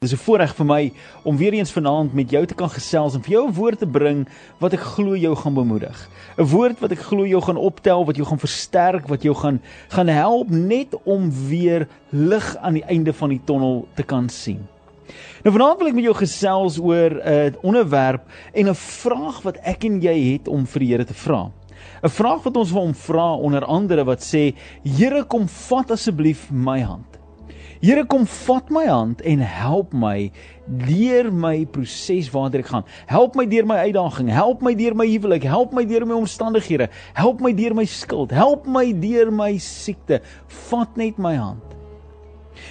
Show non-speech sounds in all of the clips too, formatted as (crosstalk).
Dis 'n voorreg vir my om weer eens vanaand met jou te kan gesels en vir jou 'n woord te bring wat ek glo jou gaan bemoedig. 'n Woord wat ek glo jou gaan optel, wat jou gaan versterk, wat jou gaan gaan help net om weer lig aan die einde van die tonnel te kan sien. Nou vanaand wil ek met jou gesels oor 'n uh, onderwerp en 'n vraag wat ek en jy het om vir die Here te vra. 'n Vraag wat ons wil hom vra onder andere wat sê: Here kom vat asseblief my hand. Here kom vat my hand en help my deur my proses waartoe ek gaan. Help my deur my uitdaging, help my deur my huwelik, help my deur my omstandighede, help my deur my skuld, help my deur my siekte. Vat net my hand.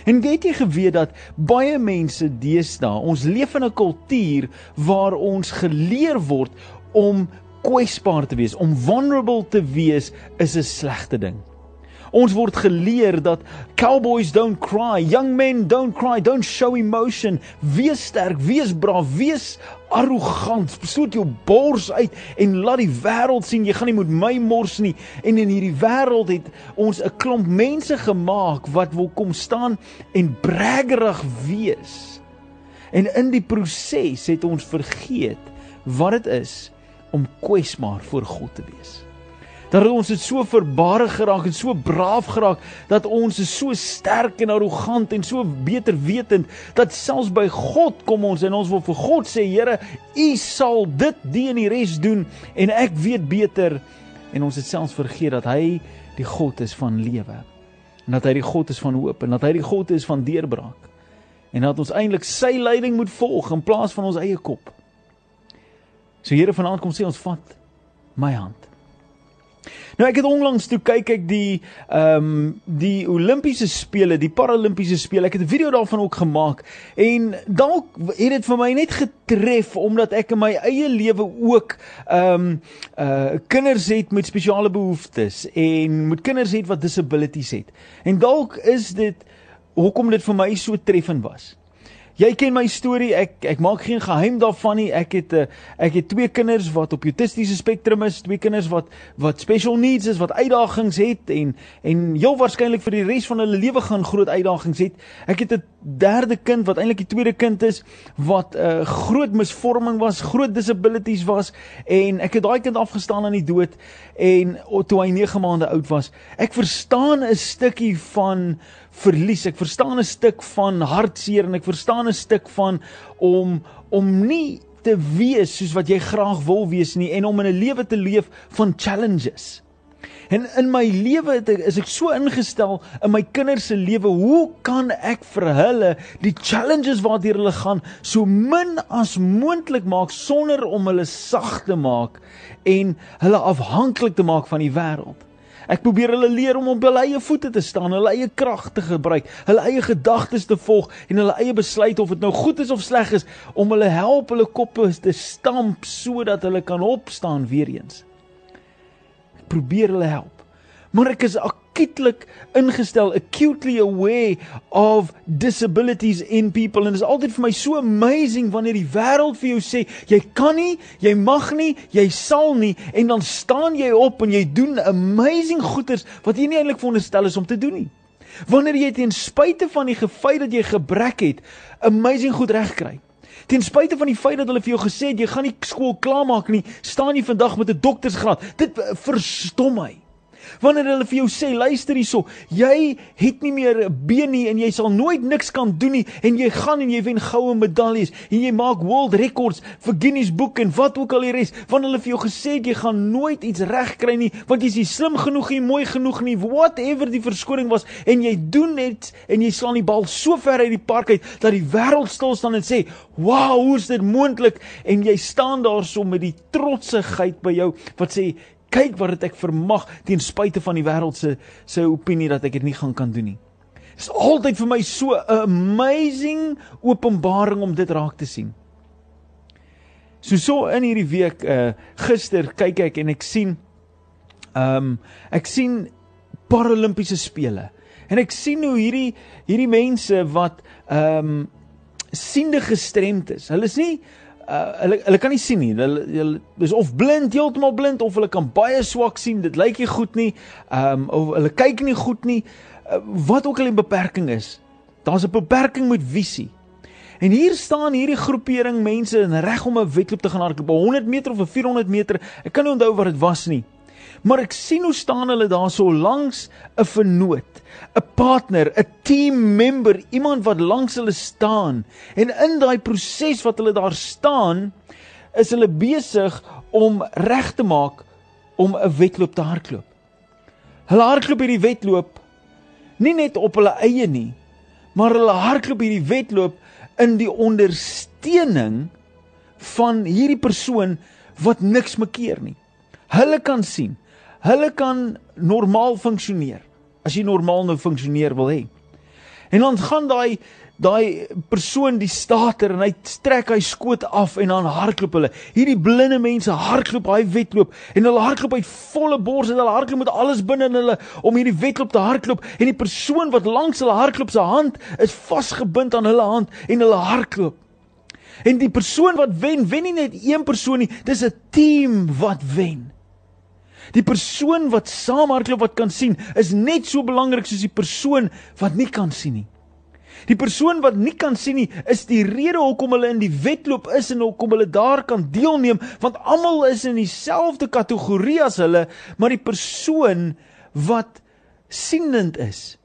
En weet jy geweet dat baie mense deesdae, ons leef in 'n kultuur waar ons geleer word om kwesbaar te wees, om vulnerable te wees is 'n slegte ding. Ons word geleer dat cowboys don't cry, young men don't cry, don't show emotion. Wees sterk, wees braaf, wees arrogant. Stoot jou bors uit en laat die wêreld sien jy gaan nie met my mors nie. En in hierdie wêreld het ons 'n klomp mense gemaak wat wil kom staan en braggerig wees. En in die proses het ons vergeet wat dit is om kwesbaar voor God te wees dat ons het so verbarig geraak en so braaf geraak dat ons is so sterk en arrogant en so beter wetend dat selfs by God kom ons en ons wil vir God sê Here u sal dit die en die res doen en ek weet beter. En ons het selfs vergeet dat hy die God is van lewe en dat hy die God is van hoop en dat hy die God is van deurbraak en dat ons eintlik sy leiding moet volg in plaas van ons eie kop. So Here vanaand kom sê ons vat my hand Nou ek het onlangs toe kyk ek die ehm um, die Olimpiese spele, die Paralimpiese spele. Ek het 'n video daarvan ook gemaak en dalk het dit vir my net getref omdat ek in my eie lewe ook ehm um, uh kinders het met spesiale behoeftes en met kinders het wat disabilities het. En dalk is dit hoekom dit vir my so treffend was. Jy ken my storie. Ek ek maak geen geheim daarvan nie. Ek het 'n uh, ek het twee kinders wat op autistiese spektrum is, twee kinders wat wat special needs is, wat uitdagings het en en heel waarskynlik vir die res van hulle lewe gaan groot uitdagings het. Ek het 'n derde kind wat eintlik die tweede kind is wat 'n uh, groot misvorming was, groot disabilities was en ek het daai kind afgestaan aan die dood en toe hy 9 maande oud was. Ek verstaan 'n stukkie van verlies. Ek verstaan 'n stuk van hartseer en ek verstaan 'n stuk van om om nie te wees soos wat jy graag wil wees nie en om in 'n lewe te leef van challenges. En in my lewe is ek so ingestel in my kinders se lewe, hoe kan ek vir hulle die challenges waartoe hulle gaan so min as moontlik maak sonder om hulle sag te maak en hulle afhanklik te maak van die wêreld? Ek probeer hulle leer om op hulle eie voete te staan, hulle eie krag te gebruik, hulle eie gedagtes te volg en hulle eie besluite of dit nou goed is of sleg is om hulle help hulle koppe te stamp sodat hulle kan opstaan weer eens. Ek probeer hulle help. Maar ek is acutely ingestel, acutely aware of disabilities in people en dit is altyd vir my so amazing wanneer die wêreld vir jou sê jy kan nie, jy mag nie, jy sal nie en dan staan jy op en jy doen amazing goeders wat jy nie eintlik veronderstel is om te doen nie. Wanneer jy ten spyte van die feit dat jy gebrek het, amazing goed regkry. Ten spyte van die feit dat hulle vir jou gesê het jy gaan nie skool klaarmaak nie, staan jy vandag met 'n doktorsgraad. Dit verstom my. Wanneer hulle vir jou sê, luister hierso, jy het nie meer been nie en jy sal nooit niks kan doen nie en jy gaan en jy wen goue medaljes en jy maak world records vir Guinness boek en wat ook al die res, wanneer hulle vir jou gesê het jy gaan nooit iets regkry nie want jy's nie slim genoeg nie, mooi genoeg nie, whatever die verskoning was en jy doen net en jy slaan die bal so ver uit die park uit dat die wêreld stil staan en sê, "Wow, hoe is dit moontlik?" en jy staan daar so met die trotsigheid by jou wat sê kyk wat dit ek vermag ten spyte van die wêreld se se opinie dat ek dit nie gaan kan doen nie. Dit is altyd vir my so 'n amazing openbaring om dit raak te sien. So so in hierdie week uh gister kyk ek en ek sien ehm um, ek sien paralimpiese spele en ek sien hoe hierdie hierdie mense wat ehm um, siende gestremd is. Hulle is nie uh, hulle hulle kan nie sien nie. Hulle hulle is of blind, heeltemal blind of hulle kan baie swak sien. Dit lyk nie goed nie. Ehm um, of hulle kyk nie goed nie. Uh, wat ook al die beperking is. Daar's 'n beperking met visie. En hier staan hierdie groepering mense in reg om 'n wedloop te gaan hardloop, 100 meter of 'n 400 meter. Ek kan nie onthou wat dit was nie. Maar ek sien hoe staan hulle daar so langs 'n vernoot, 'n partner, 'n team member, iemand wat langs hulle staan. En in daai proses wat hulle daar staan, is hulle besig om reg te maak om 'n wedloop te hardloop. Hulle hardloop hierdie wedloop nie net op hulle eie nie, maar hulle hardloop hierdie wedloop in die ondersteuning van hierdie persoon wat niks mekeer nie. Hulle kan sien, hulle kan normaal funksioneer as jy normaal nou funksioneer wil hê. En dan gaan daai daai persoon die stater en hy trek hy skoot af en dan hardloop hulle. Hierdie blinde mense hardloop daai wedloop en hulle hardloop uit volle bors en hulle hardloop met alles binne in hulle om hierdie wedloop te hardloop en die persoon wat langs hulle hardloop se hand is vasgebind aan hulle hand en hulle hardloop. En die persoon wat wen, wen nie net een persoon nie, dis 'n team wat wen. Die persoon wat saam hardloop wat kan sien, is net so belangrik soos die persoon wat nie kan sien nie. Die persoon wat nie kan sien nie, is die rede hoekom hulle in die wedloop is en hoekom hulle daar kan deelneem, want almal is in dieselfde kategorie as hulle, maar die persoon wat sienend is,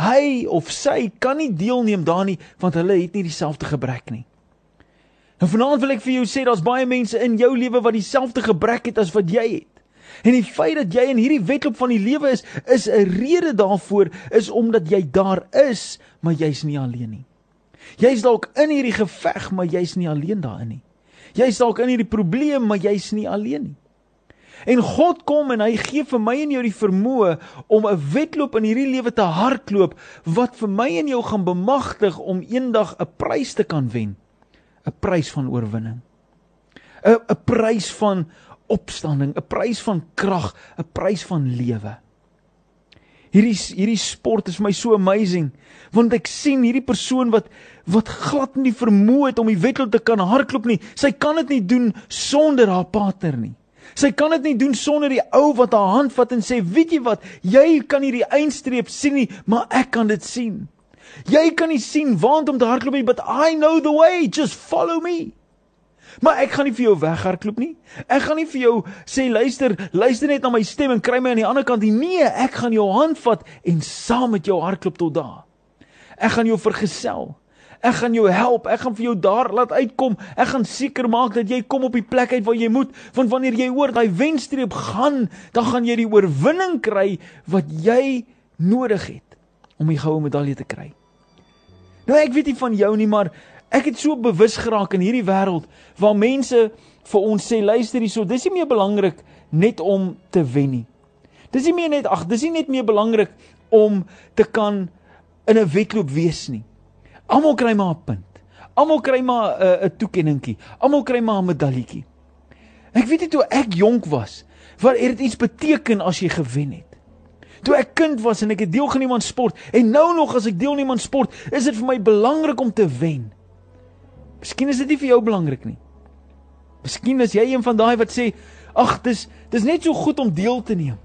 hy of sy kan nie deelneem daarin nie, want hulle het nie dieselfde gebrek nie. En vanaand wil ek vir jou sê daar's baie mense in jou lewe wat dieselfde gebrek het as wat jy het. En die feit dat jy in hierdie wedloop van die lewe is, is 'n rede daarvoor is omdat jy daar is, maar jy's nie alleen nie. Jy's dalk in hierdie geveg, maar jy's nie alleen daarin nie. Jy's dalk in hierdie probleem, maar jy's nie alleen nie. En God kom en hy gee vir my en jou die vermoë om 'n wedloop in hierdie lewe te hardloop wat vir my en jou gaan bemagtig om eendag 'n prys te kan wen. 'n Prys van oorwinning. 'n 'n Prys van opstanding, 'n prys van krag, 'n prys van lewe. Hierdie hierdie sport is vir my so amazing want ek sien hierdie persoon wat wat glad nie vermoë het om die wedloop te kan hardloop nie. Sy kan dit nie doen sonder haar partner nie. Sy kan dit nie doen sonder die ou wat haar hand vat en sê, "Weet jy wat? Jy kan hierdie eindstreep sien nie, maar ek kan dit sien." Jy kan nie sien waant om te hardloop nie, but I know the way. Just follow me. Maar ek gaan nie vir jou weghardloop nie. Ek gaan nie vir jou sê luister, luister net na my stem en kry my aan die ander kant nie. Nee, ek gaan jou hand vat en saam met jou hardloop tot daar. Ek gaan jou vergesel. Ek gaan jou help. Ek gaan vir jou daar laat uitkom. Ek gaan seker maak dat jy kom op die plek uit waar jy moet, want wanneer jy oor daai wenstreep gaan, dan gaan jy die oorwinning kry wat jy nodig het om die goue medalje te kry. Nou ek weet nie van jou nie, maar Ek het so bewus geraak in hierdie wêreld waar mense vir ons sê luister hierso, dis nie meer belangrik net om te wen nie. Dis nie meer net ag, dis nie net meer belangrik om te kan in 'n wedloop wees nie. Almal kry maar 'n punt. Almal kry maar 'n 'n toekenningkie. Almal kry maar 'n medaljetjie. Ek weet nie toe ek jonk was, wat het dit iets beteken as jy gewen het? Toe ek kind was en ek het deelgeneem aan sport en nou nog as ek deelneem aan sport, is dit vir my belangrik om te wen. Miskien is dit nie vir jou belangrik nie. Miskien is jy een van daai wat sê, "Ag, dis dis net so goed om deel te neem."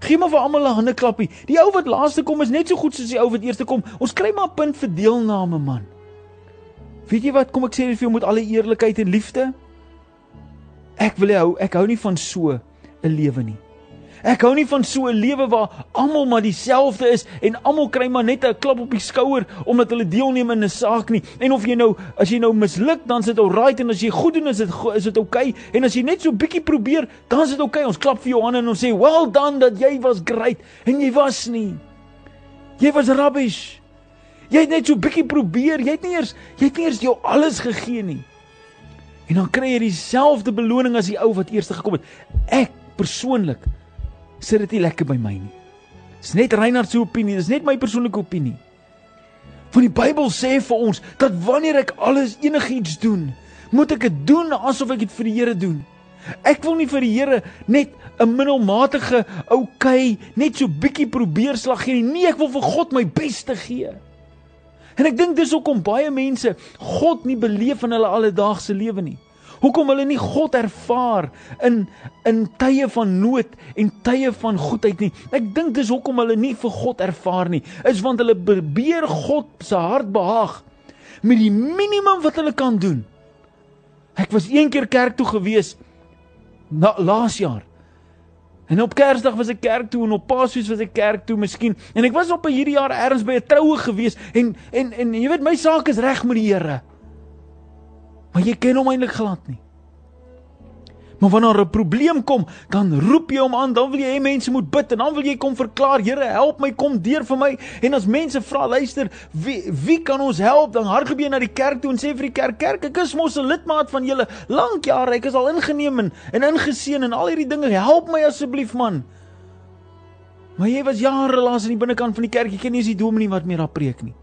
Gee maar vir almal 'n hande klappie. Die ou wat laaste kom is net so goed soos die ou wat eerste kom. Ons kry maar 'n punt vir deelname, man. Weet jy wat? Kom ek sê vir jou met alle eerlikheid en liefde. Ek wil hou, ek hou nie van so 'n lewe nie. Ek hou nie van so 'n lewe waar almal maar dieselfde is en almal kry maar net 'n klap op die skouer omdat hulle deelneem in 'n saak nie. En of jy nou as jy nou misluk, dan sit dit alright en as jy goed doen, is dit is dit oukei. Okay. En as jy net so bietjie probeer, dan is dit oukei. Okay. Ons klap vir jou hande en ons sê, "Well done dat jy was great." En jy was nie. Jy was rubbish. Jy het net so bietjie probeer. Jy het nie eers jy het nie eers jou alles gegee nie. En dan kry jy dieselfde beloning as die ou wat eers gekom het. Ek persoonlik sit dit nie lekker by my nie. Dis net Reinhard se opinie, dis net my persoonlike opinie. Want die Bybel sê vir ons dat wanneer ek alles enigiets doen, moet ek dit doen asof ek dit vir die Here doen. Ek wil nie vir die Here net 'n middelmatige oukei, net so bietjie probeer slag gee nie. Nee, ek wil vir God my bes te gee. En ek dink dis hoekom baie mense God nie beleef in hulle alledaagse lewe nie. Hoekom hulle nie God ervaar in in tye van nood en tye van goedheid nie. Ek dink dis hoekom hulle nie vir God ervaar nie. Is want hulle probeer God se hart behaag met die minimum wat hulle kan doen. Ek was een keer kerk toe gewees na laas jaar. En op Kersdag was ek kerk toe en op Paasfees was ek kerk toe miskien. En ek was op 'n hierdie jaar ergens by 'n troue gewees en en en jy weet my saak is reg met die Here. Maar jy ken hom eintlik glad nie. Maar wanneer 'n probleem kom, dan roep jy hom aan, dan wil jy hê mense moet bid en dan wil jy kom verklaar, Here, help my, kom deur vir my. En as mense vra, luister, wie wie kan ons help? Dan hardloop jy na die kerk toe en sê vir die kerk, kerk, ek is mos 'n lidmaat van julle lank jare, ek is al ingeneem en, en ingeseën en al hierdie dinge, help my asseblief man. Maar jy was jare lank aan die binnekant van die kerk, jy ken nie eens die dominee wat meer daar preek nie.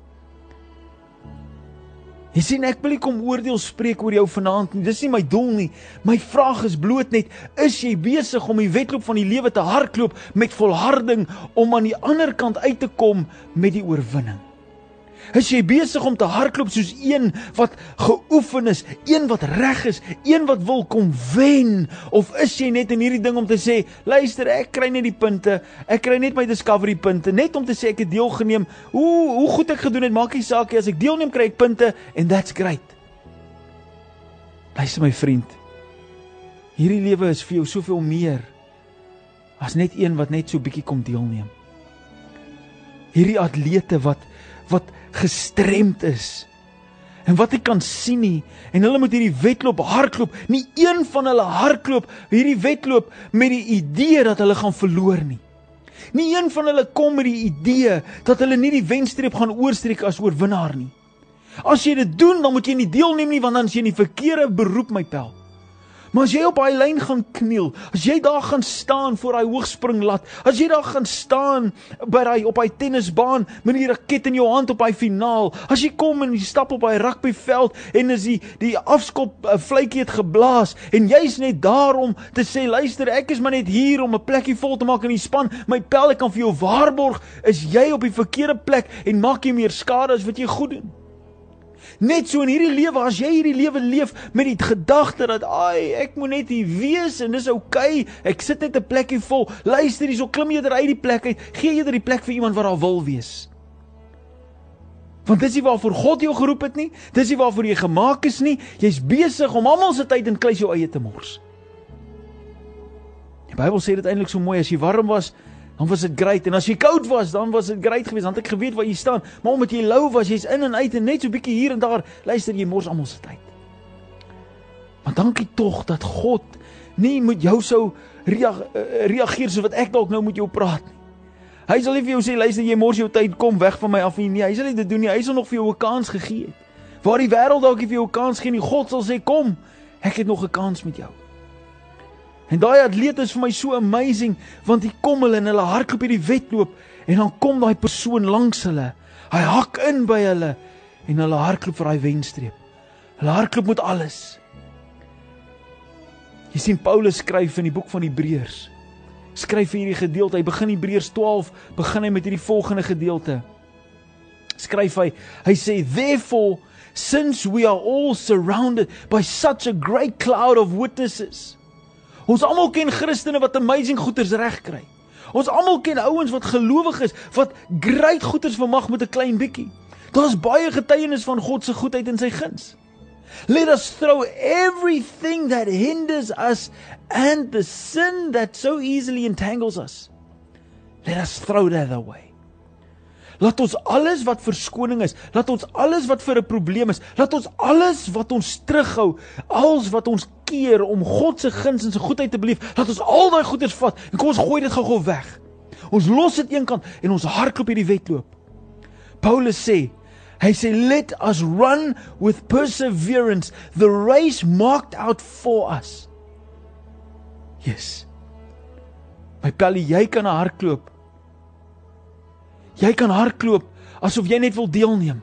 Jy sien ek wil nie kom oordeel spreek oor jou vanaand nie. Dis nie my doel nie. My vraag is bloot net: is jy besig om die wedloop van die lewe te hardloop met volharding om aan die ander kant uit te kom met die oorwinning? Is jy besig om te hardloop soos een wat geoefen is, een wat reg is, een wat wil kom wen of is jy net in hierdie ding om te sê, luister, ek kry net die punte, ek kry net my discovery punte, net om te sê ek het deelgeneem. Hoe hoe goed ek gedoen het, maak nie saak nie, as ek deelneem kry ek punte and that's great. Luister my vriend. Hierdie lewe is vir jou soveel meer as net een wat net so bietjie kom deelneem. Hierdie atlete wat wat gestremd is. En wat ek kan sien nie en hulle moet hierdie wedloop hardloop. Nie een van hulle hardloop hierdie wedloop met die idee dat hulle gaan verloor nie. Nie een van hulle kom met die idee dat hulle nie die wenstreep gaan oorstreek as oorwinnaar nie. As jy dit doen, dan moet jy nie deelneem nie want dan is jy in die verkeerde beroep my pel. Maar as jy op daai lyn gaan kniel, as jy daar gaan staan voor daai hoogspringlat, as jy daar gaan staan by daai op daai tennisbaan met die raket in jou hand op daai finaal, as jy kom en jy stap op daai rugbyveld en as die die afskop uh, vletjie het geblaas en jy's net daar om te sê luister, ek is maar net hier om 'n plekkie vol te maak in die span, my pel ek kan vir jou waarborg, is jy op die verkeerde plek en maak jy meer skade as wat jy goed doen. Net so in hierdie lewe as jy hierdie lewe leef met die gedagte dat ai ek moet net hier wees en dis oukei. Okay, ek sit net 'n plekkie vol. Luister hierso klim jy uit die plek uit. Gee jy die plek vir iemand wat daar wil wees. Want dis nie waarvoor God jou geroep het nie. Dis nie waarvoor jy gemaak is nie. Jy's besig om almal se tyd in kluis jou eie te mors. Die Bybel sê dit eintlik so mooi as jy warm was dan was dit great en as jy koud was, dan was dit great geweest want ek geweet waar jy staan. Maar omdat jy lou was, jy's in en uit en net so bietjie hier en daar, luister jy mors almal se tyd. Maar dankie tog dat God nie met jou sou reageer soos wat ek dalk nou met jou praat nie. Hy sal nie vir jou sê luister jy mors jou tyd kom weg van my af nie. Nee, hy sal nie dit doen nie. Hy sal nog vir jou 'n kans gegee het. Waar die wêreld dalk nie vir jou 'n kans gee nie, God sal sê kom, ek het nog 'n kans met jou. En daai atleet is vir my so amazing want hy kom hulle in hulle hardloop hierdie wedloop en dan kom daai persoon langs hulle. Hy hak in by hulle en hulle hardloop vir daai wenstreep. Hulle hardloop met alles. Jy sien Paulus skryf in die boek van Hebreërs. Skryf hierdie gedeelte. Hy begin Hebreërs 12 begin hy met hierdie volgende gedeelte. Skryf hy, hy sê therefore since we are all surrounded by such a great cloud of witnesses Ons almal ken Christene wat amazing goeders reg kry. Ons almal ken ouens wat gelowig is wat great goeders vermag met 'n klein bietjie. Daar's baie getuienis van God se goedheid en sy guns. Let us throw everything that hinders us and the sin that so easily entangles us. Let us throw that away. Laat ons alles wat verskoning is, laat ons alles wat vir 'n probleem is, laat ons alles wat ons terughou, alles wat ons keer om God se guns en sy goedheid te beleef, laat ons al daai goeders vat en kom ons gooi dit gou-gou weg. Ons los dit eenkant en ons hardloop hierdie wedloop. Paulus sê, hy sê let us run with perseverance the race marked out for us. Yes. My Pelly, jy kan hardloop Jy kan hardloop asof jy net wil deelneem.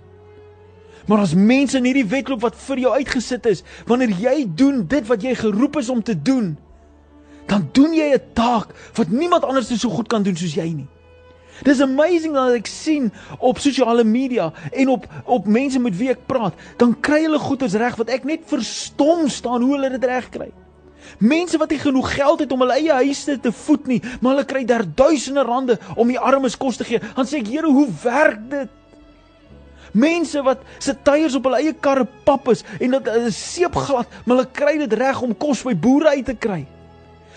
Maar as mense in hierdie wedloop wat vir jou uitgesit is, wanneer jy doen dit wat jy geroep is om te doen, dan doen jy 'n taak wat niemand anders so goed kan doen soos jy nie. Dis amazing dat ek sien op sosiale media en op op mense met wie ek praat, dan kry hulle goeders reg wat ek net verstom staan hoe hulle dit reg kry. Mense wat nie genoeg geld het om hulle eie huise te voed nie, maar hulle kry daar duisende rande om die armes kos te gee. Dan sê ek, Here, hoe werk dit? Mense wat se tyres op hulle eie karre pap is en dat hulle seepglad, maar hulle kry dit reg om kos by boere uit te kry.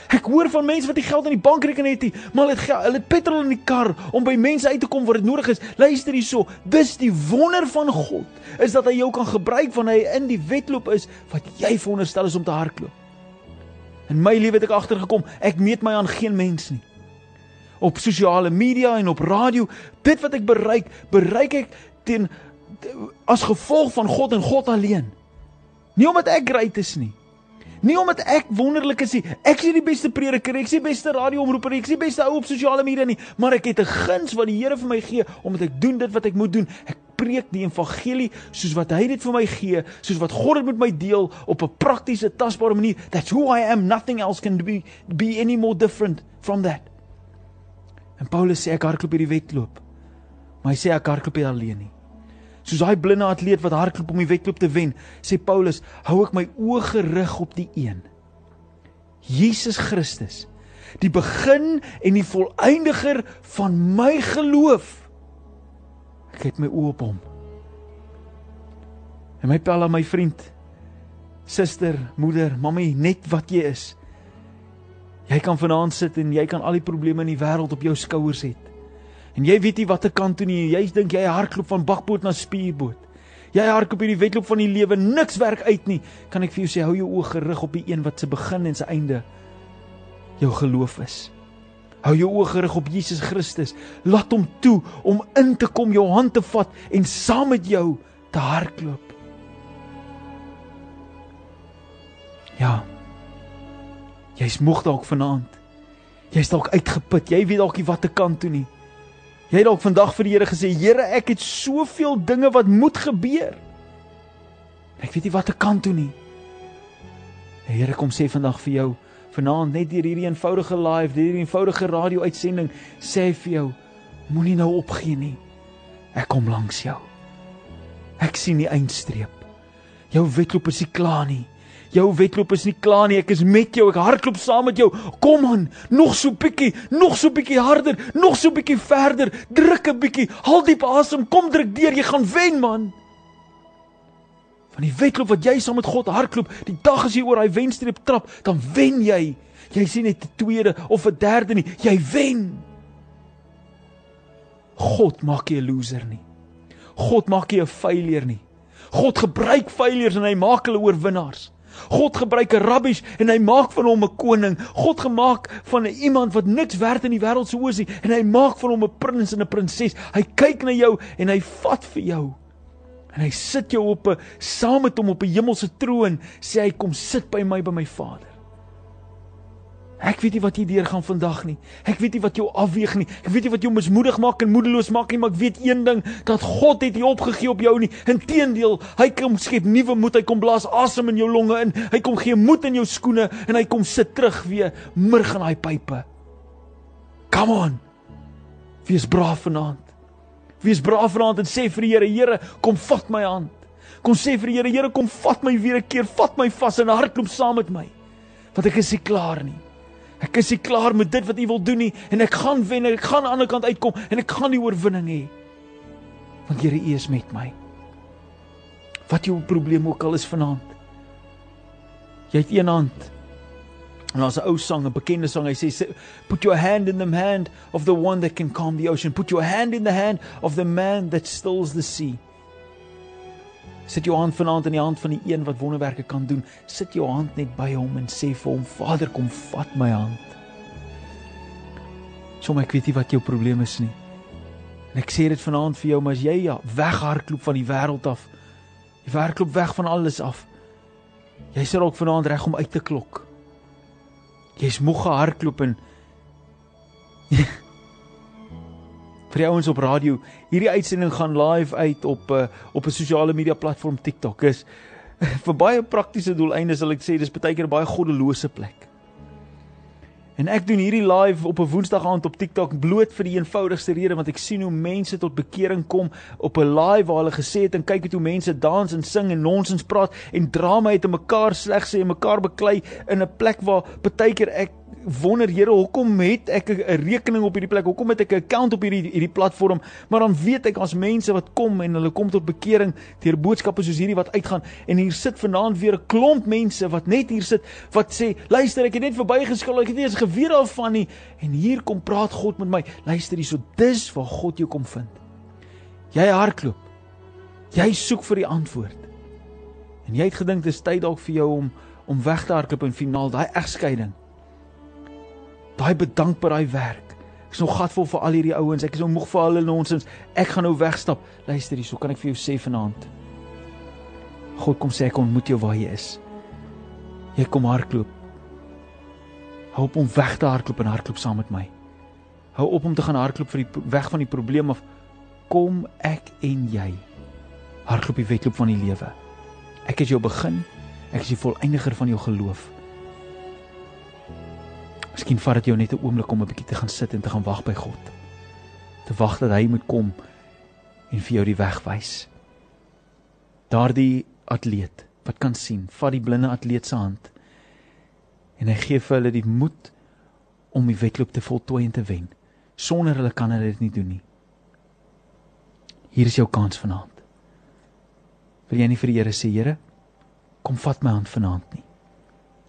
Ek hoor van mense wat nie geld in die bankrekening het nie, maar hulle het hulle het petrol in die kar om by mense uit te kom waar dit nodig is. Luister hierso, dis die wonder van God, is dat hy jou kan gebruik wanneer hy in die wedloop is wat jy veronderstel is om te hardloop. In my lewe het ek agtergekom, ek meet my aan geen mens nie. Op sosiale media en op radio, dit wat ek bereik, bereik ek teen as gevolg van God en God alleen. Nie omdat ek great is nie. Nie omdat ek wonderlik is nie. Ek is nie die beste prediker, ek is nie die beste radioomroeper, ek is nie die beste ou op sosiale media nie, maar ek het 'n guns wat die Here vir my gee omdat ek doen dit wat ek moet doen. Ek preek die evangelie soos wat hy dit vir my gee, soos wat God dit met my deel op 'n praktiese, tasbare manier. That's who I am. Nothing else can be be any more different from that. En Paulus sê ek hardloop hierdie wedloop. Maar hy sê ek hardloop nie alleen nie. Soos daai blinde atleet wat hardloop om die wedloop te wen, sê Paulus, hou ek my oë gerig op die een. Jesus Christus, die begin en die volëindiger van my geloof. Ek het my oë op hom. En my pel aan my vriend, suster, moeder, mammie, net wat jy is. Jy kan vanaand sit en jy kan al die probleme in die wêreld op jou skouers hê. En jy weet nie watter kant toe nie. Jy dink jy hardloop van bakboot na spierboot. Jy hardloop hierdie wedloop van die lewe, niks werk uit nie. Kan ek vir jou sê hou jou oë gerig op die een wat se begin en se einde jou geloof is. Hou jou oë gerig op Jesus Christus. Laat hom toe om in te kom, jou hand te vat en saam met jou te hardloop. Ja. Jy's moeg dalk vanaand. Jy's dalk uitgeput. Jy weet dalk nie watter kant toe nie. Jy het dalk vandag vir die Here gesê, Here, ek het soveel dinge wat moet gebeur. Ek weet nie watter kant toe nie. Die Here kom sê vandag vir jou, vanaand net deur hierdie eenvoudige live, deur hierdie eenvoudige radio-uitsending, sê vir jou, moenie nou opgee nie. Ek kom langs jou. Ek sien die eindstreep. Jou wedloop is nie klaar nie. Jou wedloop is nie klaar nie. Ek is met jou. Ek hardloop saam met jou. Kom aan, nog so bietjie, nog so bietjie harder, nog so bietjie verder. Druk 'n bietjie. Haal diep asem. Kom druk deur. Jy gaan wen, man. Van die wedloop wat jy saam met God hardloop, die dag as jy oor daai wenstreep trap, dan wen jy. Jy sien net 'n tweede of 'n derde nie. Jy wen. God maak jy 'n loser nie. God maak jy 'n failure nie. God gebruik failures en hy maak hulle oorwinnaars. God gebruik 'n rabbies en hy maak van hom 'n koning. God gemaak van iemand wat niks werd in die wêreld se oë is en hy maak van hom 'n prins en 'n prinses. Hy kyk na jou en hy vat vir jou. En hy sit jou op 'n saam met hom op 'n hemelse troon, sê hy kom sit by my by my Vader. Ek weet nie wat jy deur gaan vandag nie. Ek weet nie wat jou afweeg nie. Ek weet nie wat jou mismoedig maak en moedeloos maak nie, maar ek weet een ding, dat God het nie opgegee op jou nie. Inteendeel, hy kom skep nuwe moed. Hy kom blaas asem in jou longe in. Hy kom gee moed in jou skoene en hy kom sit terug weer murg in daai pype. Come on. Wees braaf vanaand. Wees braaf vanaand en sê vir die Here, Here, kom vat my hand. Kom sê vir die Here, Here, kom vat my weer 'n keer, vat my vas en hardloop saam met my. Want ek is nie klaar nie. Ek is nie klaar met dit wat U wil doen nie en ek gaan wen en ek gaan aan die ander kant uitkom en ek gaan die oorwinning hê. Want Here U is met my. Wat jou probleem ook al is vanaand. Jy het een hand. En daar's 'n ou sang, 'n bekende sang, hy sê put your hand in the hand of the one that can calm the ocean. Put your hand in the hand of the man that stills the sea. Sit jou hand vanaand in die hand van die een wat wonderwerke kan doen. Sit jou hand net by hom en sê vir hom: Vader, kom vat my hand. Sommige ek weet nie wat jou probleem is nie. En ek sê dit vanaand vir jou, maar as jy ja, weghardloop van die wêreld af. Jy hardloop weg van alles af. Jy sit ook vanaand reg om uit te klok. Jy's moeg gehardloop en (laughs) vir die ouens op radio. Hierdie uitsending gaan live uit op uh, op 'n sosiale media platform TikTok. Is (laughs) vir baie praktiese doeleindes sal ek sê dis baie keer baie goddelose plek. En ek doen hierdie live op 'n Woensdag aand op TikTok bloot vir die eenvoudigste rede want ek sien hoe mense tot bekering kom op 'n live waar hulle gesê het en kyk hoe mense dans en sing en nonsens praat en drama het en mekaar sleg sê en mekaar beklei in 'n plek waar baie keer ek wonder Here, hoekom het ek 'n rekening op hierdie plek? Hoekom het ek 'n account op hierdie hierdie platform? Maar dan weet ek as mense wat kom en hulle kom tot bekering deur boodskappe soos hierdie wat uitgaan en hier sit vanaand weer 'n klomp mense wat net hier sit wat sê, "Luister, ek het net verbygeskil, ek het nie eens geweet daarvan nie." En hier kom praat God met my. Luister hierso, dis waar God jou kom vind. Jy hardloop. Jy soek vir die antwoord. En jy het gedink dit is tyd dalk vir jou om om weg te hardloop in finaal daai egskeiding daai bedank vir daai werk. Ek is nog gatvol vir al hierdie ouens. Ek is nou moeg vir hulle nonsens. Ek gaan nou wegstap. Luister hier, so kan ek vir jou sê vanaand. God kom sê ek ontmoet jou waar jy is. Jy kom hardloop. Hou op om weg te hardloop en hardloop saam met my. Hou op om te gaan hardloop vir die weg van die probleem of kom ek en jy hardloop die wedloop van die lewe. Ek is jou begin. Ek is die volëindiger van jou geloof. Miskien vat dit jou net 'n oomblik om 'n bietjie te gaan sit en te gaan wag by God. Te wag dat hy moet kom en vir jou die weg wys. Daardie atleet wat kan sien, vat die blinde atleet se hand en hy gee vir hulle die moed om die wedloop te voltooi en te wen. Sonder hulle kan hulle dit nie doen nie. Hier is jou kans vanaand. Wil jy nie vir die Here sê, Here, kom vat my hand vanaand nie.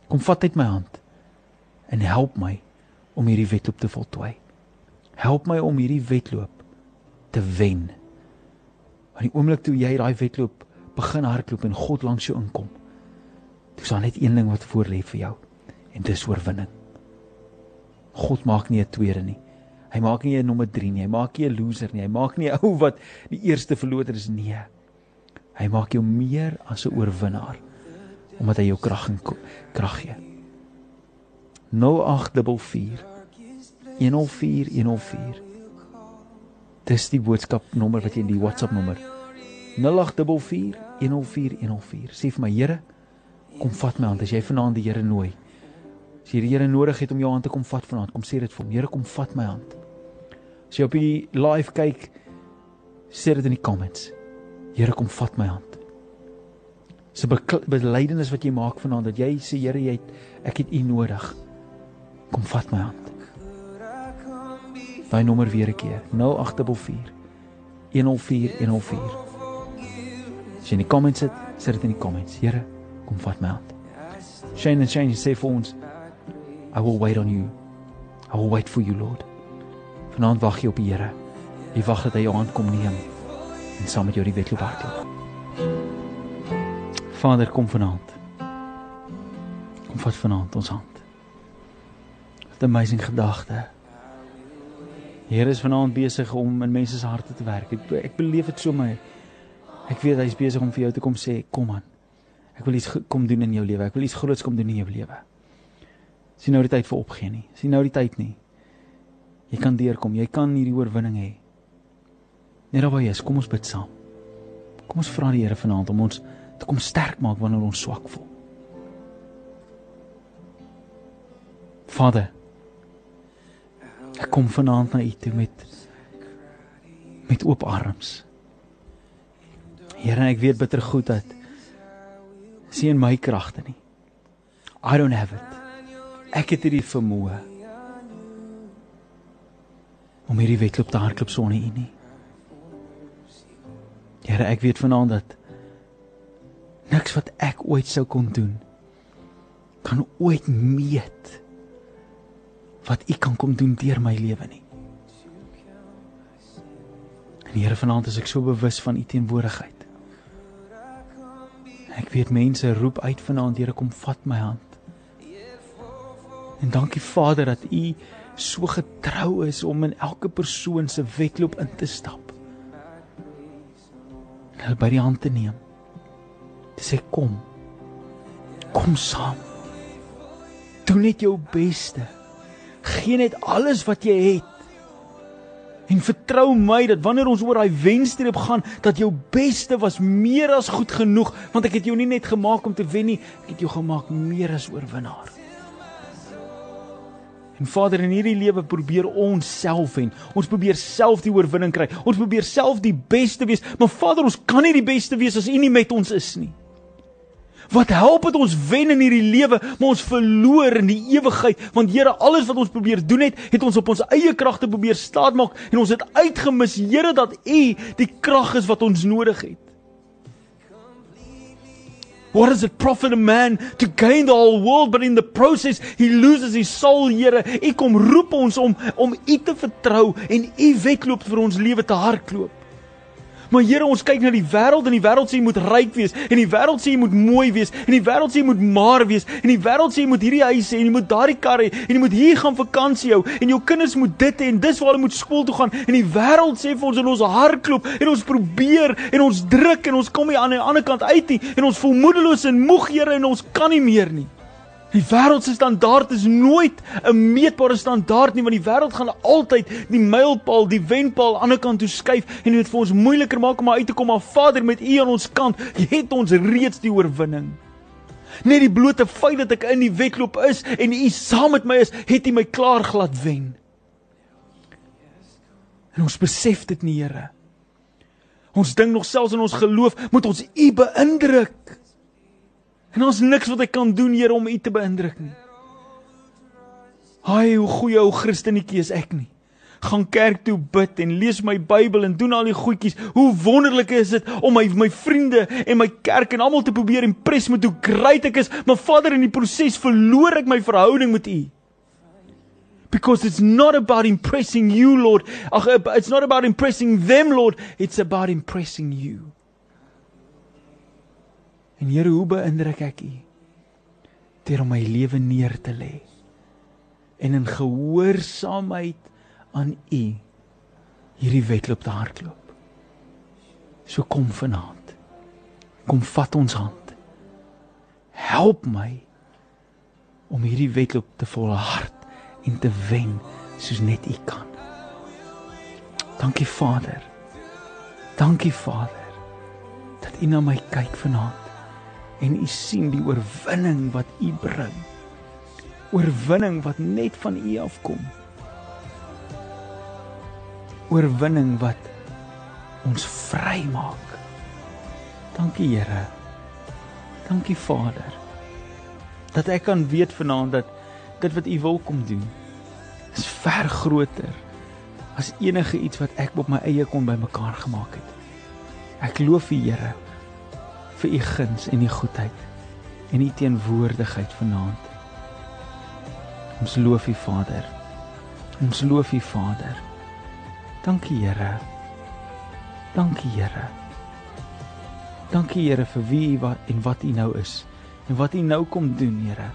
Kom vat uit my hand en help my om hierdie wedloop te voltooi. Help my om hierdie wedloop te wen. Want die oomblik toe jy daai wedloop begin hardloop en God langs jou inkom, dis dan net een ding wat voor lê vir jou en dis oorwinning. God maak nie 'n tweede nie. Hy maak nie 'n nommer 3 nie. Hy maak nie 'n loser nie. Hy maak nie 'n ou wat die eerste verloter is nie. Hy maak jou meer as 'n oorwinnaar omdat hy jou krag en krag gee. 0844 104104 Dis die boodskap nommer wat jy in die WhatsApp nommer. 0844 104104 Sê vir my Here kom vat my hand. As jy vanaand die Here nooi As jy die Here nodig het om jou hand te kom vat vanaand kom sê dit vir hom. Here kom vat my hand. As jy op die live kyk sê dit in die comments. Here kom vat my hand. Dis 'n belydenis wat jy maak vanaand dat jy sê Here jy het ek het U nodig Kom vat my hand. Daai nommer weer 'n keer. 0844 104 104. As jy in die comments sit, sit dit in die comments. Here, kom vat my hand. Shane and Shane sê vir ons, I will wait on you. I will wait for you, Lord. Vanaand wag jy op die Here. Jy wag dat hy jou hand kom neem en saam met jou die wedloop hardloop. Vader, kom vanaand. Kom vat vanaand ons hand. 'n amazing gedagte. Here is vanaand besig om in mense se harte te werk. Ek ek beleef dit so my. Ek weet hy's besig om vir jou te kom sê, kom aan. Ek wil iets kom doen in jou lewe. Ek wil iets groots kom doen in jou lewe. Sien nou die tyd vir opgee nie. Sien nou die tyd nie. Jy kan deurkom. Jy kan hierdie oorwinning hê. Net daar waar jy is, kom ons bid saam. Kom ons vra die Here vanaand om ons te kom sterk maak wanneer ons swak voel. Vader, Ek kom vanaand na U toe met met oop arms. Here, ek weet bitter goed dat sien my kragte nie. I don't have it. Ek het hierdie vermoë om hierdie wedloop te hardloop sonder U nie. Here, ek weet vanaand dat niks wat ek ooit sou kon doen kan ooit meet wat U kan kom doen deur my lewe nie. En Here vanaand is ek so bewus van U teenwoordigheid. Ek weet mense roep uit vanaand, Here kom vat my hand. En dankie Vader dat U so getrou is om in elke persoon se wedloop in te stap. En hulle by die hand te neem. Te sê kom. Kom saam. Doen net jou beste gee net alles wat jy het. En vertrou my dat wanneer ons oor daai wenstreep gaan, dat jou beste was meer as goed genoeg, want ek het jou nie net gemaak om te wen nie, ek het jou gemaak meer as oorwinnaar. En Vader, in hierdie lewe probeer ons self en ons probeer self die oorwinning kry. Ons probeer self die beste wees, maar Vader, ons kan nie die beste wees as U nie met ons is nie. Wat help dit ons wen in hierdie lewe, maar ons verloor in die ewigheid? Want Here, alles wat ons probeer doen het, het ons op ons eie kragte probeer staatmaak en ons het uitgemis, Here, dat U die krag is wat ons nodig het. What does it profit a man to gain the whole world but in the process he loses his soul, Here? U kom roep ons om om U te vertrou en U wedloop vir ons lewe te hardloop. Maar Here, ons kyk na die wêreld en die wêreld sê jy moet ryk wees en die wêreld sê jy moet mooi wees en die wêreld sê jy moet maar wees en die wêreld sê jy moet hierdie huis hê en jy moet daardie kar hê en jy moet hier gaan vakansie hou en jou kinders moet dit hê en dis waar hulle moet skool toe gaan en die wêreld sê vir ons in ons hardloop en ons probeer en ons druk en ons kom nie aan die ander kant uit nie en ons voel moedeloos en moeg Here en ons kan nie meer nie. Die wêreld se standaard is nooit 'n meetbare standaard nie want die wêreld gaan altyd die mylpaal, die wenpaal aan die ander kant toe skuif en dit vir ons moeiliker maak om uit te kom maar Vader met U aan ons kant het ons reeds die oorwinning. Net die blote feit dat ek in die wedloop is en U saam met my is, het U my klaar glad wen. En ons besef dit nie, Here. Ons dink nog selfs in ons geloof moet ons U beïndruk. En ons niks wat ek kan doen Here om U te beïndruk nie. Haai, hoe goeie ou Christenetjie is ek nie. Gaan kerk toe bid en lees my Bybel en doen al die goedjies. Hoe wonderlik is dit om my my vriende en my kerk en almal te probeer impress met hoe great ek is, maar Vader in die proses verloor ek my verhouding met U. Because it's not about impressing you, Lord. Ag, it's not about impressing them, Lord. It's about impressing you. En Here, hoe beïndruk ek U? Deur om my lewe neer te lê en in gehoorsaamheid aan U hierdie wedloop te hardloop. So kom vanaand. Kom vat ons hand. Help my om hierdie wedloop te volhard en te wen soos net U kan. Dankie Vader. Dankie Vader dat U na my kyk vanaand en u sien die oorwinning wat u bring. Oorwinning wat net van u afkom. Oorwinning wat ons vrymaak. Dankie Here. Dankie Vader. Dat ek kan weet vanaand dat dit wat u wil kom doen is ver groter as enige iets wat ek op my eie kon bymekaar gemaak het. Ek loof u Here vir u guns en u goedheid en u teenwoordigheid vanaand. Ons loof u Vader. Ons loof u Vader. Dankie Here. Dankie Here. Dankie Here vir wie u wat en wat u nou is en wat u nou kom doen, Here.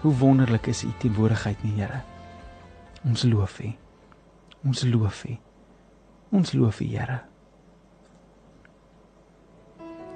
Hoe wonderlik is u teenwoordigheid, nie Here. Ons loof u. Ons loof u. Ons loof u, Here